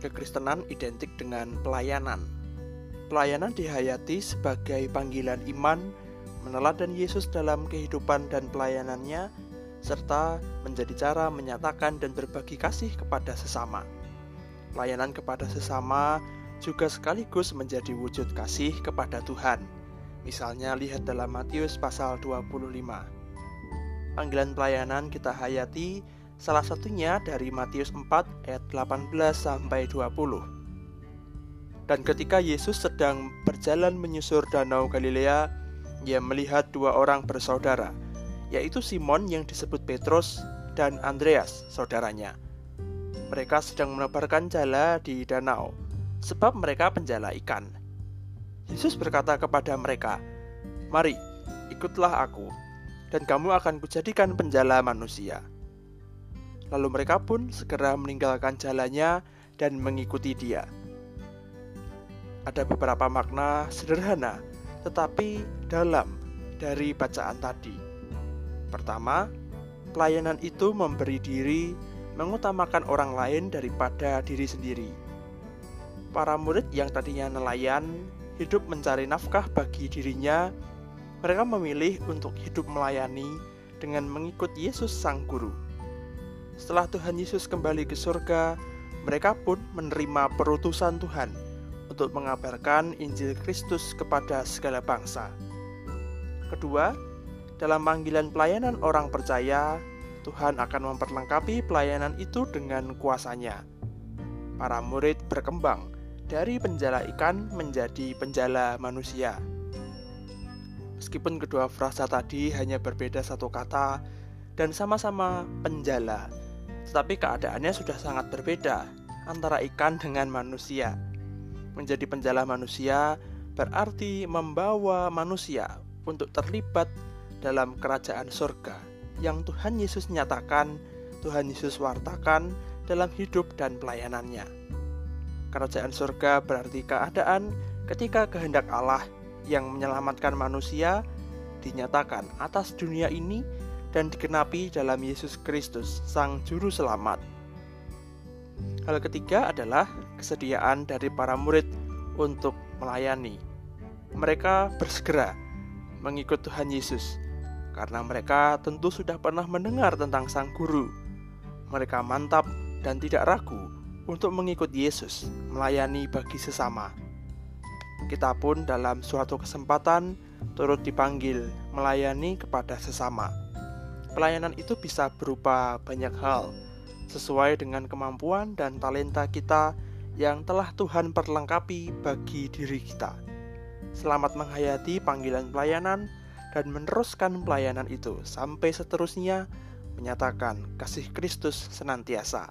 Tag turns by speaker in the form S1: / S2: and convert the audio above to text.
S1: Kekristenan identik dengan pelayanan. Pelayanan dihayati sebagai panggilan iman, meneladan Yesus dalam kehidupan dan pelayanannya, serta menjadi cara menyatakan dan berbagi kasih kepada sesama. Pelayanan kepada sesama juga sekaligus menjadi wujud kasih kepada Tuhan. Misalnya lihat dalam Matius pasal 25. Panggilan pelayanan kita hayati salah satunya dari Matius 4 ayat 18 sampai 20. Dan ketika Yesus sedang berjalan menyusur danau Galilea, ia melihat dua orang bersaudara, yaitu Simon yang disebut Petrus dan Andreas, saudaranya. Mereka sedang menebarkan jala di danau, sebab mereka penjala ikan. Yesus berkata kepada mereka, "Mari, ikutlah aku, dan kamu akan kujadikan penjala manusia." Lalu mereka pun segera meninggalkan jalannya dan mengikuti dia. Ada beberapa makna sederhana, tetapi dalam dari bacaan tadi. Pertama, pelayanan itu memberi diri mengutamakan orang lain daripada diri sendiri Para murid yang tadinya nelayan hidup mencari nafkah bagi dirinya, mereka memilih untuk hidup melayani dengan mengikut Yesus Sang Guru. Setelah Tuhan Yesus kembali ke surga, mereka pun menerima perutusan Tuhan untuk mengabarkan Injil Kristus kepada segala bangsa. Kedua, dalam panggilan pelayanan orang percaya, Tuhan akan memperlengkapi pelayanan itu dengan kuasanya. Para murid berkembang dari penjala ikan menjadi penjala manusia. Meskipun kedua frasa tadi hanya berbeda satu kata dan sama-sama penjala, tetapi keadaannya sudah sangat berbeda antara ikan dengan manusia. Menjadi penjala manusia berarti membawa manusia untuk terlibat dalam kerajaan surga yang Tuhan Yesus nyatakan, Tuhan Yesus wartakan dalam hidup dan pelayanannya. Kerajaan surga berarti keadaan ketika kehendak Allah yang menyelamatkan manusia dinyatakan atas dunia ini dan digenapi dalam Yesus Kristus, Sang Juru Selamat. Hal ketiga adalah kesediaan dari para murid untuk melayani. Mereka bersegera mengikut Tuhan Yesus karena mereka tentu sudah pernah mendengar tentang Sang Guru. Mereka mantap dan tidak ragu untuk mengikut Yesus, melayani bagi sesama. Kita pun dalam suatu kesempatan turut dipanggil melayani kepada sesama. Pelayanan itu bisa berupa banyak hal, sesuai dengan kemampuan dan talenta kita yang telah Tuhan perlengkapi bagi diri kita. Selamat menghayati panggilan pelayanan dan meneruskan pelayanan itu sampai seterusnya menyatakan kasih Kristus senantiasa.